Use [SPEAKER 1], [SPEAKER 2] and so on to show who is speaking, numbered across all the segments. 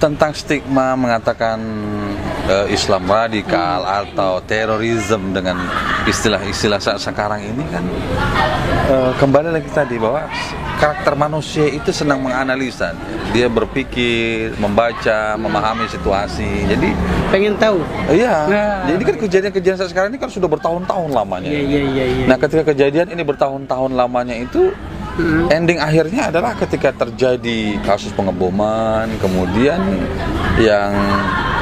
[SPEAKER 1] tentang stigma mengatakan eh, Islam radikal atau terorisme dengan istilah-istilah saat sekarang ini kan eh, kembali lagi tadi bahwa karakter manusia itu senang menganalisa. Dia berpikir membaca memahami situasi. Jadi
[SPEAKER 2] pengen tahu.
[SPEAKER 1] Iya.
[SPEAKER 2] Nah.
[SPEAKER 1] jadi kan kejadian-kejadian saat sekarang ini kan sudah bertahun-tahun lamanya.
[SPEAKER 2] Iya iya iya iya.
[SPEAKER 1] Nah ketika kejadian ini bertahun-tahun lamanya itu
[SPEAKER 2] Mm-mm.
[SPEAKER 1] ending akhirnya adalah ketika terjadi kasus pengeboman kemudian yang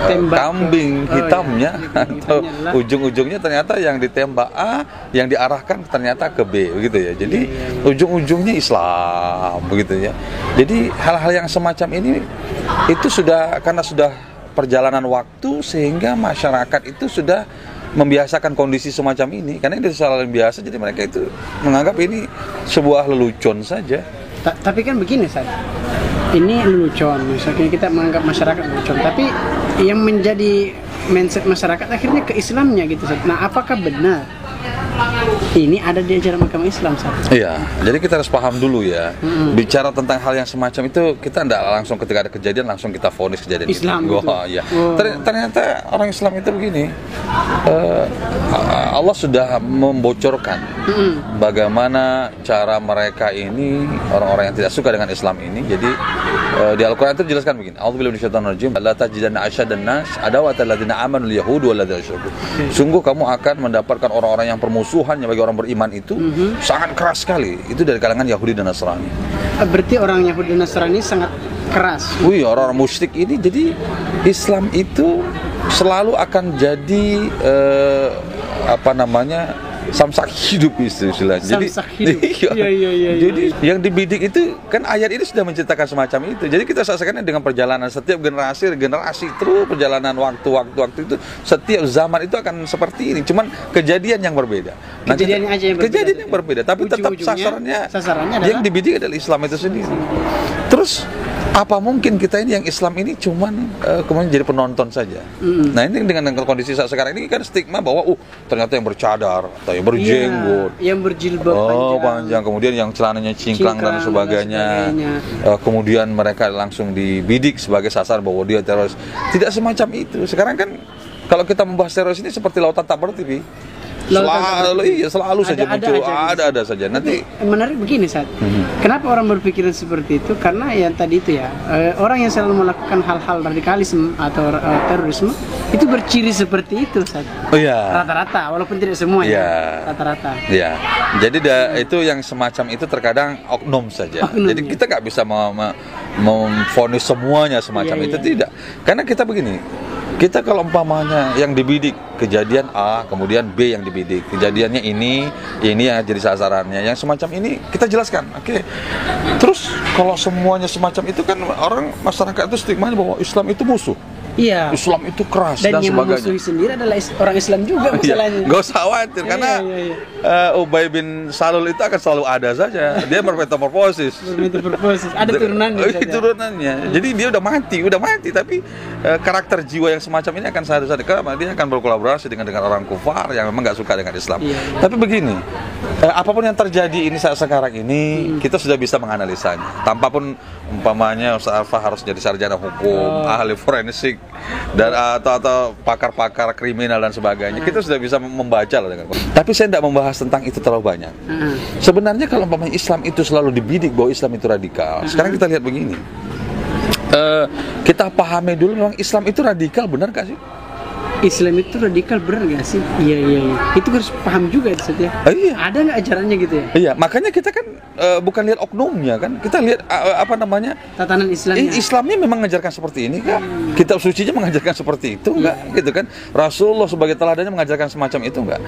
[SPEAKER 1] eh,
[SPEAKER 2] Tembak ke-
[SPEAKER 1] kambing
[SPEAKER 2] oh,
[SPEAKER 1] hitamnya
[SPEAKER 2] iya. Kambing
[SPEAKER 1] atau ujung-ujungnya ternyata yang ditembak A yang diarahkan ternyata ke B begitu ya jadi
[SPEAKER 2] Iya, iya,
[SPEAKER 1] ujung-ujungnya Islam begitu ya jadi hal-hal yang semacam ini itu sudah karena sudah perjalanan waktu sehingga masyarakat itu sudah membiasakan kondisi semacam ini karena ini hal yang biasa jadi mereka itu menganggap ini sebuah lelucon saja
[SPEAKER 2] Ta- tapi kan begini saat ini lelucon misalnya kita menganggap masyarakat lelucon tapi yang menjadi mindset masyarakat akhirnya ke Islamnya gitu Sat. nah apakah benar ini ada di ajaran agama Islam saat
[SPEAKER 1] Iya, jadi kita harus paham dulu ya. Bicara tentang hal yang semacam itu kita tidak langsung ketika ada kejadian langsung kita vonis kejadian
[SPEAKER 2] Islam
[SPEAKER 1] itu.
[SPEAKER 2] gitu.
[SPEAKER 1] Ter- Ternyata orang Islam itu begini. eh, Allah sudah membocorkan bagaimana cara mereka ini orang-orang yang tidak suka dengan Islam ini. Jadi di Al-Qur'an itu dijelaskan begini. A'udzubillahi minasyaitonir rajim. La tajidanna asyadan nas adawatan ladzina amanu yahud ladzina asyraku. Sungguh kamu akan mendapatkan orang-orang yang permusuhannya bagi orang beriman itu sangat keras sekali. Itu dari kalangan Yahudi dan Nasrani.
[SPEAKER 2] berarti orang Yahudi dan Nasrani sangat keras
[SPEAKER 1] Wih, orang-orang musyrik ini jadi Islam itu selalu akan jadi eh, apa namanya samsak hidup istilahnya. Jadi,
[SPEAKER 2] Samsak hidup.
[SPEAKER 1] iya.
[SPEAKER 2] Iya, iya, iya,
[SPEAKER 1] Jadi yang dibidik itu kan ayat ini sudah menceritakan semacam itu. Jadi kita saksikan dengan perjalanan setiap generasi generasi terus perjalanan waktu waktu waktu itu setiap zaman itu akan seperti ini. Cuman kejadian yang berbeda. Nah,
[SPEAKER 2] Kejadiannya aja yang berbeda.
[SPEAKER 1] Kejadian yang berbeda, tapi tetap
[SPEAKER 2] Ujung-ujungnya,
[SPEAKER 1] sasarannya
[SPEAKER 2] sasarannya
[SPEAKER 1] yang dibidik adalah Islam itu sendiri. Terus apa mungkin kita ini yang Islam ini cuman eh, kemudian jadi penonton saja? Nah ini dengan, dengan kondisi saat sekarang ini kan stigma bahwa uh ternyata yang bercadar atau yang berjenggot.
[SPEAKER 2] Iya, yang berjilbab
[SPEAKER 1] Oh
[SPEAKER 2] panjang.
[SPEAKER 1] panjang, kemudian yang celananya cingklang,
[SPEAKER 2] Cingklang
[SPEAKER 1] dan
[SPEAKER 2] dan
[SPEAKER 1] sebagainya. Eh, kemudian mereka langsung dibidik sebagai sasar bahwa dia teroris. Tidak semacam itu. Sekarang kan kalau kita membahas teroris ini seperti lautan tak bertipi. Selalu iya selalu saja
[SPEAKER 2] Ada-ada
[SPEAKER 1] muncul
[SPEAKER 2] aja gitu.
[SPEAKER 1] ada-ada saja. Nanti
[SPEAKER 2] menarik begini saat kenapa orang berpikiran seperti itu karena yang tadi itu ya eh, orang yang selalu melakukan hal-hal radikalisme atau eh, terorisme itu berciri seperti itu saat
[SPEAKER 1] oh iya.
[SPEAKER 2] rata-rata walaupun tidak semua
[SPEAKER 1] Iya.
[SPEAKER 2] ya rata-rata
[SPEAKER 1] Ya, jadi da- itu yang semacam itu terkadang oknum saja.
[SPEAKER 2] Oknum,
[SPEAKER 1] jadi
[SPEAKER 2] ya.
[SPEAKER 1] kita nggak bisa me- me- memvonis semuanya semacam
[SPEAKER 2] Iya,
[SPEAKER 1] itu
[SPEAKER 2] iya.
[SPEAKER 1] tidak. Karena kita begini, kita kalau umpamanya yang dibidik kejadian A, kemudian B yang dibidik, kejadiannya ini, ini yang jadi sasarannya, yang semacam ini kita jelaskan. Oke. Terus kalau semuanya semacam itu kan orang masyarakat itu stigmanya bahwa Islam itu musuh,
[SPEAKER 2] iya
[SPEAKER 1] Islam itu keras dan,
[SPEAKER 2] dan, yang
[SPEAKER 1] sebagainya.
[SPEAKER 2] memusuhi sendiri adalah orang Islam juga
[SPEAKER 1] Iya,
[SPEAKER 2] masalahnya
[SPEAKER 1] Gak usah khawatir
[SPEAKER 2] Iya,
[SPEAKER 1] karena
[SPEAKER 2] iya, iya.
[SPEAKER 1] eh, Ubay bin Salul itu akan selalu ada saja. Dia bermetamorfosis.
[SPEAKER 2] Metamorfosis. ada turunannya
[SPEAKER 1] Oh,
[SPEAKER 2] saja.
[SPEAKER 1] turunannya. Jadi dia udah mati, udah mati tapi eh, karakter jiwa yang semacam ini akan sadar-sadar karena dia akan berkolaborasi dengan dengan orang kufar yang memang nggak suka dengan Islam.
[SPEAKER 2] Iya.
[SPEAKER 1] Tapi begini, eh, apa pun yang terjadi ini saat sekarang ini kita sudah bisa menganalisanya. Tanpa pun umpamanya Ustaz Arfa harus jadi sarjana hukum, ahli forensik dan atau atau pakar-pakar kriminal dan sebagainya. Kita sudah bisa membaca lah dengan. Tapi saya tidak membahas tentang itu terlalu banyak.
[SPEAKER 2] Heeh.
[SPEAKER 1] Sebenarnya kalau umpamanya Islam itu selalu dibidik bahwa Islam itu radikal. Sekarang kita lihat begini. Eh, kita pahami dulu memang Islam itu radikal benar gak sih?
[SPEAKER 2] Islam itu radikal benar nggak sih? Iya iya iya. Itu harus paham juga ya.
[SPEAKER 1] Oh, iya.
[SPEAKER 2] Ada nggak ajarannya gitu ya?
[SPEAKER 1] Iya, makanya kita kan eh, bukan lihat oknumnya kan, kita lihat eh, apa namanya
[SPEAKER 2] Tatanan Islamnya.
[SPEAKER 1] Eh, Islamnya memang mengajarkan seperti ini kak? Kitab sucinya mengajarkan seperti itu enggak? Gitu kan? Rasulullah sebagai teladannya mengajarkan semacam itu enggak?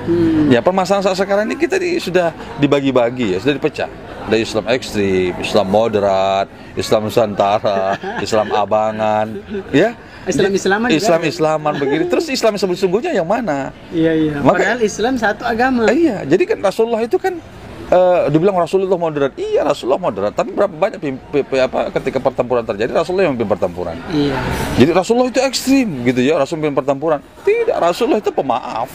[SPEAKER 1] Ya permasalahan saat sekarang ini kita di- sudah dibagi-bagi ya, sudah dipecah. Ada Islam ekstrim, Islam moderat, Islam Nusantara, Islam abangan, ya.
[SPEAKER 2] Islam-Islaman juga
[SPEAKER 1] Islam. Islaman begini. Terus Islam sesungguhnya yang mana?
[SPEAKER 2] Iya iya.
[SPEAKER 1] Maka-
[SPEAKER 2] Padahal Islam satu agama.
[SPEAKER 1] Iya, jadi kan Rasulullah itu kan eh, dibilang Rasulullah moderat. Iya, Rasulullah moderat. Tapi berapa banyak apa ketika pertempuran terjadi Rasulullah yang memimpin pertempuran.
[SPEAKER 2] Iya.
[SPEAKER 1] Jadi Rasulullah itu ekstrim gitu ya, Rasul memimpin pertempuran. Tidak, Rasulullah itu pemaaf.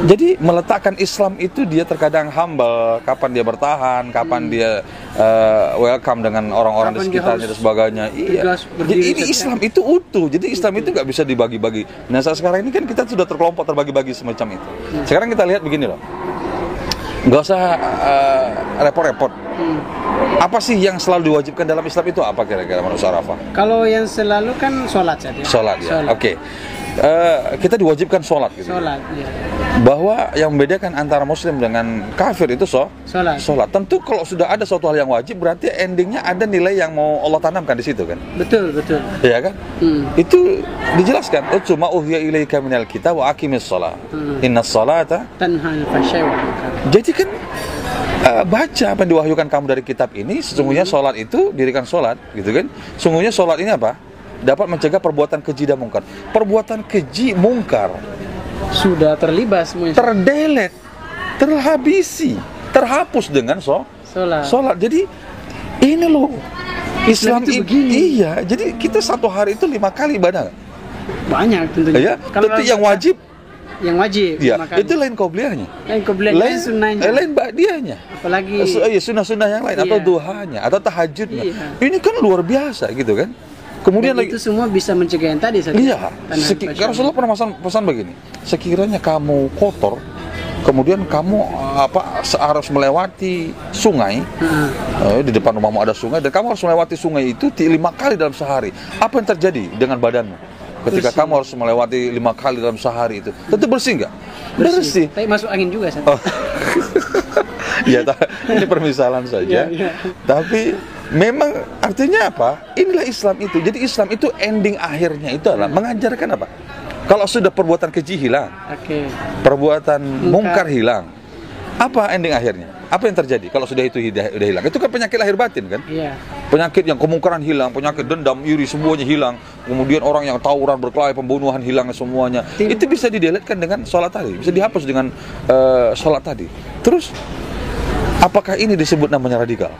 [SPEAKER 1] Jadi meletakkan Islam itu dia terkadang humble, kapan dia bertahan, kapan dia eh, welcome dengan orang-orang di sekitarnya dan sebagainya. Iya. Jadi ini. Islam itu utuh. Jadi Islam itu nggak bisa dibagi-bagi. Nah saat sekarang ini kan kita sudah terkelompok terbagi-bagi semacam itu. Sekarang kita lihat begini loh. Nggak usah eh, repot-repot. Apa sih yang selalu diwajibkan dalam Islam itu apa kira-kira menurut Sarafah?
[SPEAKER 2] Kalau yang selalu kan sholat saja.
[SPEAKER 1] Sholat ya.
[SPEAKER 2] Sholat.
[SPEAKER 1] Oke. Eh, kita diwajibkan sholat gitu.
[SPEAKER 2] Sholat, ya.
[SPEAKER 1] Bahwa yang membedakan antara muslim dengan kafir itu so,
[SPEAKER 2] Sholat.
[SPEAKER 1] sholat. Tentu kalau sudah ada suatu hal yang wajib berarti endingnya ada nilai yang mau Allah tanamkan di situ kan.
[SPEAKER 2] Betul, betul.
[SPEAKER 1] Iya kan?
[SPEAKER 2] Hmm.
[SPEAKER 1] Itu dijelaskan. Utsu ma uhiya ilaika minal kitab wa aqimis shalah.
[SPEAKER 2] Hmm.
[SPEAKER 1] Innas salata.
[SPEAKER 2] Tanha munkar.
[SPEAKER 1] Jadi kan eh, baca apa yang diwahyukan kamu dari kitab ini sesungguhnya
[SPEAKER 2] Hmm.
[SPEAKER 1] sholat itu dirikan sholat gitu kan sesungguhnya sholat ini apa dapat mencegah perbuatan keji dan mungkar perbuatan keji mungkar
[SPEAKER 2] Sudah terlibat semuanya.
[SPEAKER 1] terdelet terhabisi terhapus dengan so
[SPEAKER 2] Sholat.
[SPEAKER 1] sholat jadi ini loh Islam,
[SPEAKER 2] Islam itu begini.
[SPEAKER 1] iya jadi kita satu hari itu lima kali ibadah nggak?
[SPEAKER 2] Banyak tentunya.
[SPEAKER 1] ya tapi yang wajib
[SPEAKER 2] yang wajib
[SPEAKER 1] ya
[SPEAKER 2] makan.
[SPEAKER 1] itu lain qobliyahnya
[SPEAKER 2] lain kebelah lain sunnahnya.
[SPEAKER 1] eh, lain ba'diyahnya
[SPEAKER 2] Apalagi
[SPEAKER 1] Su- iya, sunnah-sunnah yang lain atau
[SPEAKER 2] Iya.
[SPEAKER 1] duhanya atau tahajudnya.
[SPEAKER 2] Iya.
[SPEAKER 1] Ini kan luar biasa gitu kan. Kemudian
[SPEAKER 2] dan
[SPEAKER 1] lagi
[SPEAKER 2] itu semua bisa mencegah yang tadi
[SPEAKER 1] iya, seki,
[SPEAKER 2] al-fahsyai.
[SPEAKER 1] Rasulullah pernah pesan, pesan begini. Sekiranya kamu kotor, kemudian kamu apa harus melewati sungai
[SPEAKER 2] Heeh.
[SPEAKER 1] eh, di depan rumahmu ada sungai dan kamu harus melewati sungai itu lima kali dalam sehari. Apa yang terjadi dengan badanmu? Ketika
[SPEAKER 2] Bersih.
[SPEAKER 1] kamu harus melewati lima kali dalam sehari itu, tentu bersih nggak? Bersih.
[SPEAKER 2] Tapi masuk angin juga Ustaz.
[SPEAKER 1] Oh. ya, ini permisalan saja.
[SPEAKER 2] Iya, iya.
[SPEAKER 1] Tapi memang artinya apa? Inilah Islam itu. Jadi Islam itu ending akhirnya itu adalah mengajarkan apa? Kalau sudah perbuatan keji hilang,
[SPEAKER 2] Oke.
[SPEAKER 1] perbuatan mungkar
[SPEAKER 2] Mungkar.
[SPEAKER 1] hilang, apa ending akhirnya? Apa yang terjadi kalau sudah itu hidah- udah hilang? Itu kan penyakit lahir batin kan?
[SPEAKER 2] Iya.
[SPEAKER 1] Penyakit yang kemungkaran hilang, penyakit dendam, iri semuanya hilang. Kemudian orang yang tawuran, berkelahi, pembunuhan hilang semuanya.
[SPEAKER 2] Tim-
[SPEAKER 1] Itu bisa dideletkan dengan sholat tadi, bisa dihapus dengan eh, sholat tadi. Terus apakah ini disebut namanya radikal?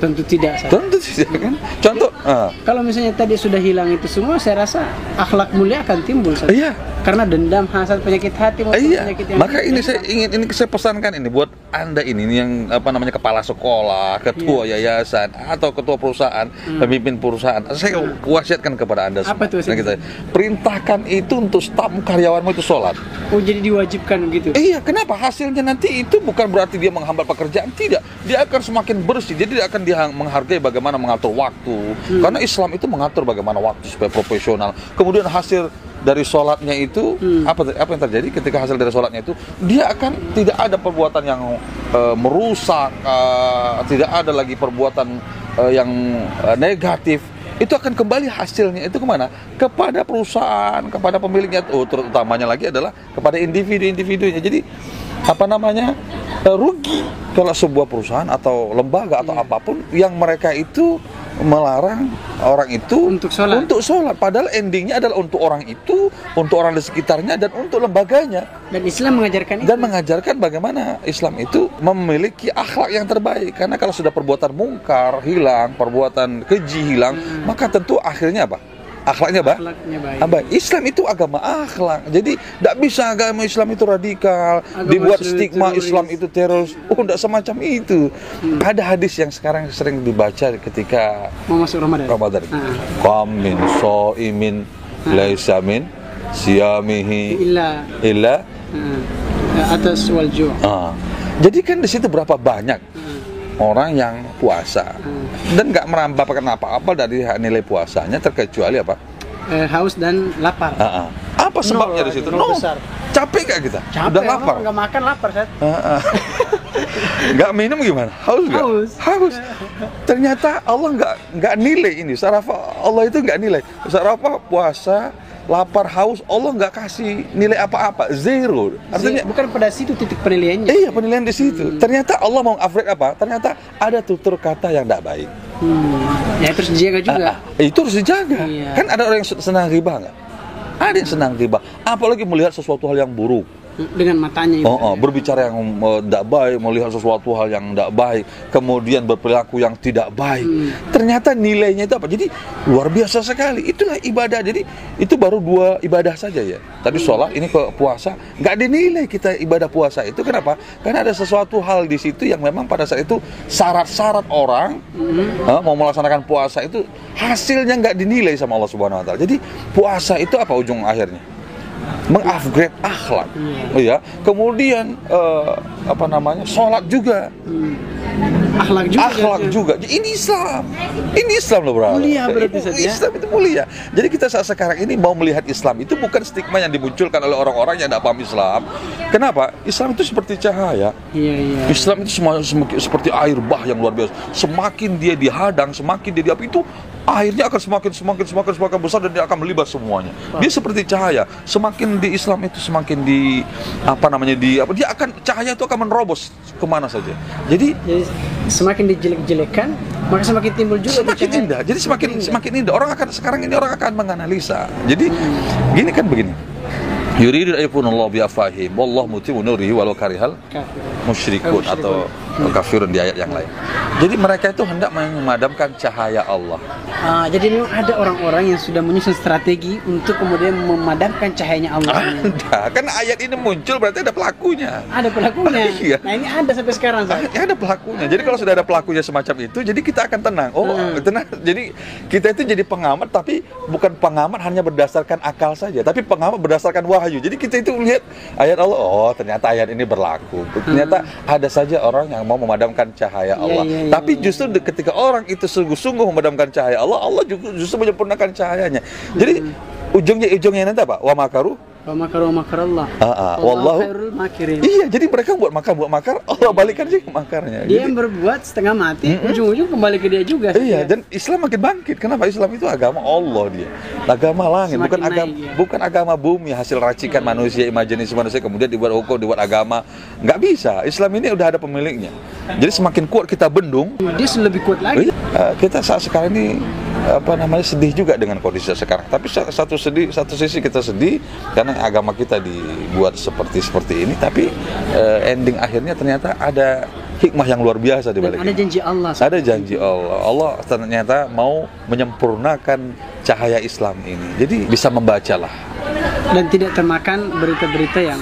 [SPEAKER 2] Tentu tidak Ustaz.
[SPEAKER 1] Tentu tidak kan. Contoh, ah,
[SPEAKER 2] Kalau misalnya tadi sudah hilang itu semua, saya rasa akhlak mulia akan timbul. Ustaz.
[SPEAKER 1] iya.
[SPEAKER 2] Karena dendam, hasad, penyakit hati,
[SPEAKER 1] Iya,
[SPEAKER 2] penyakit yang
[SPEAKER 1] maka ini saya ingin ini saya pesankan ini buat anda ini yang apa namanya kepala sekolah, ketua
[SPEAKER 2] Iya.
[SPEAKER 1] yayasan atau ketua perusahaan, pemimpin perusahaan. Saya wasiatkan kepada anda semua.
[SPEAKER 2] Hmm. Apa tuh,
[SPEAKER 1] Nah, kita perintahkan itu untuk staf karyawanmu itu sholat.
[SPEAKER 2] Oh jadi diwajibkan gitu.
[SPEAKER 1] Iya, kenapa? Hasilnya nanti itu bukan berarti dia menghambat pekerjaan, tidak. Dia akan semakin bersih. Jadi dia akan dia menghargai bagaimana mengatur waktu.
[SPEAKER 2] Hmm.
[SPEAKER 1] Karena Islam itu mengatur bagaimana waktu supaya profesional. Kemudian hasil dari sholatnya itu
[SPEAKER 2] Hmm.
[SPEAKER 1] apa apa yang terjadi ketika hasil dari sholatnya itu dia akan tidak ada perbuatan yang eh, merusak, eh, tidak ada lagi perbuatan eh, yang eh, negatif itu akan kembali hasilnya itu ke mana? Kepada perusahaan, kepada pemiliknya, oh, terutamanya lagi adalah kepada individu-individunya. Jadi apa namanya rugi kalau sebuah perusahaan atau lembaga atau
[SPEAKER 2] Iya.
[SPEAKER 1] apa pun yang mereka itu melarang orang itu
[SPEAKER 2] Untuk sholat.
[SPEAKER 1] untuk sholat. Padahal endingnya adalah untuk orang itu, untuk orang di sekitarnya dan untuk lembaganya
[SPEAKER 2] Dan Islam mengajarkan itu.
[SPEAKER 1] dan mengajarkan bagaimana Islam itu memiliki akhlak yang terbaik karena kalau sudah perbuatan mungkar hilang perbuatan keji hilang maka tentu akhirnya apa akhlaknya apa
[SPEAKER 2] Akhlaknya baik.
[SPEAKER 1] Ah, baik. Islam itu agama akhlak jadi tidak bisa agama Islam itu radikal
[SPEAKER 2] Agama
[SPEAKER 1] dibuat stigma
[SPEAKER 2] teroris.
[SPEAKER 1] Islam itu teroris oh tidak semacam itu ada hadis yang sekarang sering dibaca ketika
[SPEAKER 2] Mau masuk Ramadan.
[SPEAKER 1] Ramadan
[SPEAKER 2] Ah.
[SPEAKER 1] Qam min so'imin laisa min siyamihi
[SPEAKER 2] Illa
[SPEAKER 1] illa
[SPEAKER 2] atas wal ju'.
[SPEAKER 1] Ah. Jadi kan di situ berapa banyak orang yang puasa
[SPEAKER 2] Hmm.
[SPEAKER 1] dan nggak merambahkan apa-apa dari nilai puasanya terkecuali apa?
[SPEAKER 2] eh, haus dan lapar.
[SPEAKER 1] Ah, ah. Apa sebabnya di situ?
[SPEAKER 2] nol besar.
[SPEAKER 1] Capek gak kita?
[SPEAKER 2] Capek,
[SPEAKER 1] Udah lapar.
[SPEAKER 2] Nggak makan lapar, Sat.
[SPEAKER 1] Ah, ah. Nggak minum gimana? Haus nggak?
[SPEAKER 2] Haus.
[SPEAKER 1] Haus. Ternyata Allah nggak nggak nilai ini. Sarafa Allah itu nggak nilai. Sarafa puasa, lapar, haus, Allah nggak kasih nilai apa-apa, zero. Artinya
[SPEAKER 2] bukan pada situ titik penilaiannya.
[SPEAKER 1] Iya penilaian di situ. Ternyata Allah mau upgrade apa? Ternyata ada tutur kata yang tidak baik.
[SPEAKER 2] Hmm. Ya terus dijaga juga.
[SPEAKER 1] Ah, ah. itu harus dijaga.
[SPEAKER 2] Iya.
[SPEAKER 1] Kan ada orang yang senang riba nggak? Ada yang senang riba. Apalagi melihat sesuatu hal yang buruk.
[SPEAKER 2] Dengan matanya itu.
[SPEAKER 1] Oh, oh, berbicara yang tidak baik, melihat sesuatu hal yang tidak baik, kemudian berperilaku yang tidak baik. Ternyata nilainya itu apa? Jadi luar biasa sekali. Itulah ibadah. Jadi itu baru dua ibadah saja ya. Tadi sholat, ini ke puasa, nggak dinilai kita ibadah puasa itu. Kenapa? Karena ada sesuatu hal di situ yang memang pada saat itu syarat-syarat orang eh, mau melaksanakan puasa itu hasilnya nggak dinilai sama Allah Subhanahu Wa Taala. Jadi puasa itu apa ujung akhirnya? Mengupgrade akhlak, ya. Kemudian eh, apa namanya, sholat juga,
[SPEAKER 2] Akhlak juga.
[SPEAKER 1] akhlak
[SPEAKER 2] ya.
[SPEAKER 1] juga. Ini Islam, ini Islam loh bro.
[SPEAKER 2] Mulia berarti, ya?
[SPEAKER 1] Islam itu mulia. Jadi kita saat sekarang ini mau melihat Islam itu bukan stigma yang dimunculkan oleh orang-orang yang tidak paham Islam. Kenapa? Islam itu seperti cahaya.
[SPEAKER 2] Iya, iya.
[SPEAKER 1] Islam itu semua semakin- seperti air bah yang luar biasa. Semakin dia dihadang, semakin dia diapi itu airnya akan semakin semakin semakin semakin besar dan dia akan melibat semuanya. Dia seperti cahaya. Semakin di Islam itu semakin di apa namanya di apa dia akan cahaya itu akan menerobos ke mana saja. Jadi
[SPEAKER 2] Jadi semakin dijelek-jelekan, maka semakin timbul juga
[SPEAKER 1] semakin
[SPEAKER 2] cahaya.
[SPEAKER 1] indah. Jadi semakin semakin indah. Orang akan sekarang ini orang akan menganalisa. Jadi gini kan begini. Yuridu ayyakunallahu bi afahim wallahu mutimmu nurihi walau karihal musyrikun atau kafirun di ayat yang lain. Jadi mereka itu hendak memadamkan cahaya Allah.
[SPEAKER 2] Ah, jadi memang ada orang-orang yang sudah menyusun strategi untuk kemudian memadamkan cahayanya Allah.
[SPEAKER 1] Ada, kan ayat ini muncul berarti ada pelakunya.
[SPEAKER 2] ada pelakunya.
[SPEAKER 1] Iya.
[SPEAKER 2] Nah ini ada sampai sekarang.
[SPEAKER 1] Ya ada pelakunya. Jadi kalau sudah ada pelakunya semacam itu, jadi kita akan tenang. Oh,
[SPEAKER 2] Hmm.
[SPEAKER 1] tenang. Jadi kita itu jadi pengamat, tapi bukan pengamat hanya berdasarkan akal saja, tapi pengamat berdasarkan wahyu. Jadi kita itu melihat ayat Allah. Oh, ternyata ayat ini berlaku. Ternyata ada saja orang yang mau memadamkan cahaya
[SPEAKER 2] Iya,
[SPEAKER 1] Allah.
[SPEAKER 2] iya, iya,
[SPEAKER 1] tapi
[SPEAKER 2] iya.
[SPEAKER 1] justru de- ketika orang itu sungguh-sungguh memadamkan cahaya Allah, Allah juga justru menyempurnakan cahayanya. Jadi
[SPEAKER 2] Hmm.
[SPEAKER 1] ujungnya ujungnya nanti apa? Wa makaru
[SPEAKER 2] Wa makaru wa makarallah.
[SPEAKER 1] Ah, ah.
[SPEAKER 2] Wallahu khairul makirin.
[SPEAKER 1] Iya, jadi mereka buat makar buat makar, Allah balikan aja ke makarnya.
[SPEAKER 2] Dia
[SPEAKER 1] Jadi-
[SPEAKER 2] yang berbuat setengah mati, ujung-ujung kembali ke dia juga.
[SPEAKER 1] Iya, dan Islam makin bangkit. Kenapa? Islam itu agama Allah dia. Agama langit,
[SPEAKER 2] Semakin
[SPEAKER 1] bukan agama
[SPEAKER 2] naik, ya.
[SPEAKER 1] bukan agama bumi hasil racikan manusia, imajinasi manusia kemudian dibuat hukum, dibuat agama. Nggak bisa. Islam ini udah ada pemiliknya. Jadi semakin kuat kita bendung,
[SPEAKER 2] dia lebih kuat lagi.
[SPEAKER 1] Iya, eh, kita saat sekarang ini apa namanya sedih juga dengan kondisi sekarang. Tapi sa- satu sedih, satu sisi kita sedih karena agama kita dibuat seperti seperti ini. Tapi eh, ending akhirnya ternyata ada hikmah yang luar biasa di balik
[SPEAKER 2] ada janji Allah.
[SPEAKER 1] Ada janji Allah. Allah ternyata mau menyempurnakan cahaya Islam ini. Jadi bisa membacalah
[SPEAKER 2] dan tidak termakan berita-berita yang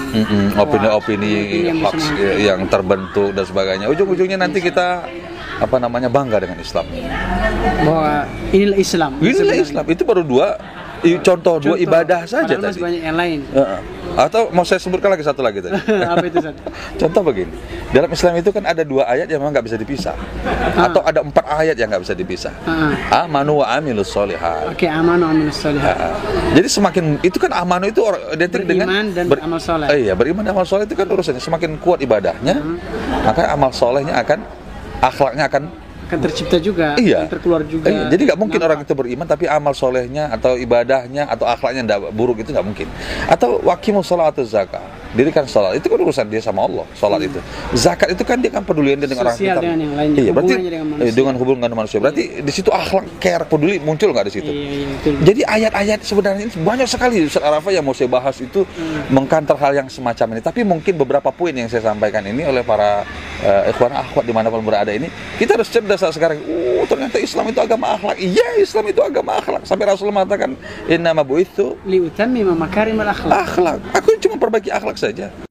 [SPEAKER 1] opini-opini
[SPEAKER 2] yang bisa
[SPEAKER 1] hoax
[SPEAKER 2] menghancurkan.
[SPEAKER 1] yang terbentuk dan sebagainya. Ujung-ujungnya nanti kita apa namanya bangga dengan Islam.
[SPEAKER 2] bahwa inilah Islam.
[SPEAKER 1] Inilah
[SPEAKER 2] sebenarnya.
[SPEAKER 1] Islam. Itu baru dua i- contoh, dua
[SPEAKER 2] Contoh,
[SPEAKER 1] ibadah saja
[SPEAKER 2] padahal masih
[SPEAKER 1] tadi.
[SPEAKER 2] banyak yang lain.
[SPEAKER 1] Heeh. Atau mau saya sebutkan lagi satu lagi tadi.
[SPEAKER 2] Apa itu?
[SPEAKER 1] Contoh begini, dalam Islam itu kan ada dua ayat yang memang nggak bisa dipisah, atau ada empat ayat yang nggak bisa dipisah.
[SPEAKER 2] Ah.
[SPEAKER 1] Amanu wa amilus solihat.
[SPEAKER 2] Oke, amanu aminus solihat.
[SPEAKER 1] Jadi semakin itu kan amanu itu orang identik dengan
[SPEAKER 2] Beriman dan beramal soleh.
[SPEAKER 1] Eh, iya, beriman dan amal soleh itu kan urusannya semakin kuat ibadahnya,
[SPEAKER 2] Hmm.
[SPEAKER 1] maka amal solehnya akan akhlaknya akan
[SPEAKER 2] Akan tercipta juga,
[SPEAKER 1] Iya.
[SPEAKER 2] akan terkeluar juga.
[SPEAKER 1] Iya, jadi nggak mungkin
[SPEAKER 2] Nampak.
[SPEAKER 1] orang itu beriman tapi amal solehnya atau ibadahnya atau akhlaknya buruk itu nggak mungkin. Atau wakimu sholat atau zakat, dirikan sholat itu kan urusan dia sama Allah. Sholat itu, zakat itu kan dia kan peduli dia dengan orang
[SPEAKER 2] Hmm. Sosial
[SPEAKER 1] kita.
[SPEAKER 2] dengan yang lainnya,
[SPEAKER 1] Iya, berarti
[SPEAKER 2] dengan manusia.
[SPEAKER 1] eh, dengan hubungan dengan manusia. Berarti di situ akhlak care peduli muncul nggak di situ?
[SPEAKER 2] Iya, iya, betul.
[SPEAKER 1] Jadi ayat-ayat sebenarnya ini banyak sekali Ustaz Arafah yang mau saya bahas itu
[SPEAKER 2] Hmm.
[SPEAKER 1] mengkantar hal yang semacam ini. Tapi mungkin beberapa poin yang saya sampaikan ini oleh para uh, ikhwan akhwat di mana pun berada ini, kita harus cerdas saat sekarang. Oh ternyata Islam itu agama akhlak. Iya Islam itu agama akhlak. Sampai Rasulullah mengatakan Inna bu'ithu
[SPEAKER 2] Li utami makarim al akhlak.
[SPEAKER 1] akhlak. Aku cuma perbaiki akhlak saja.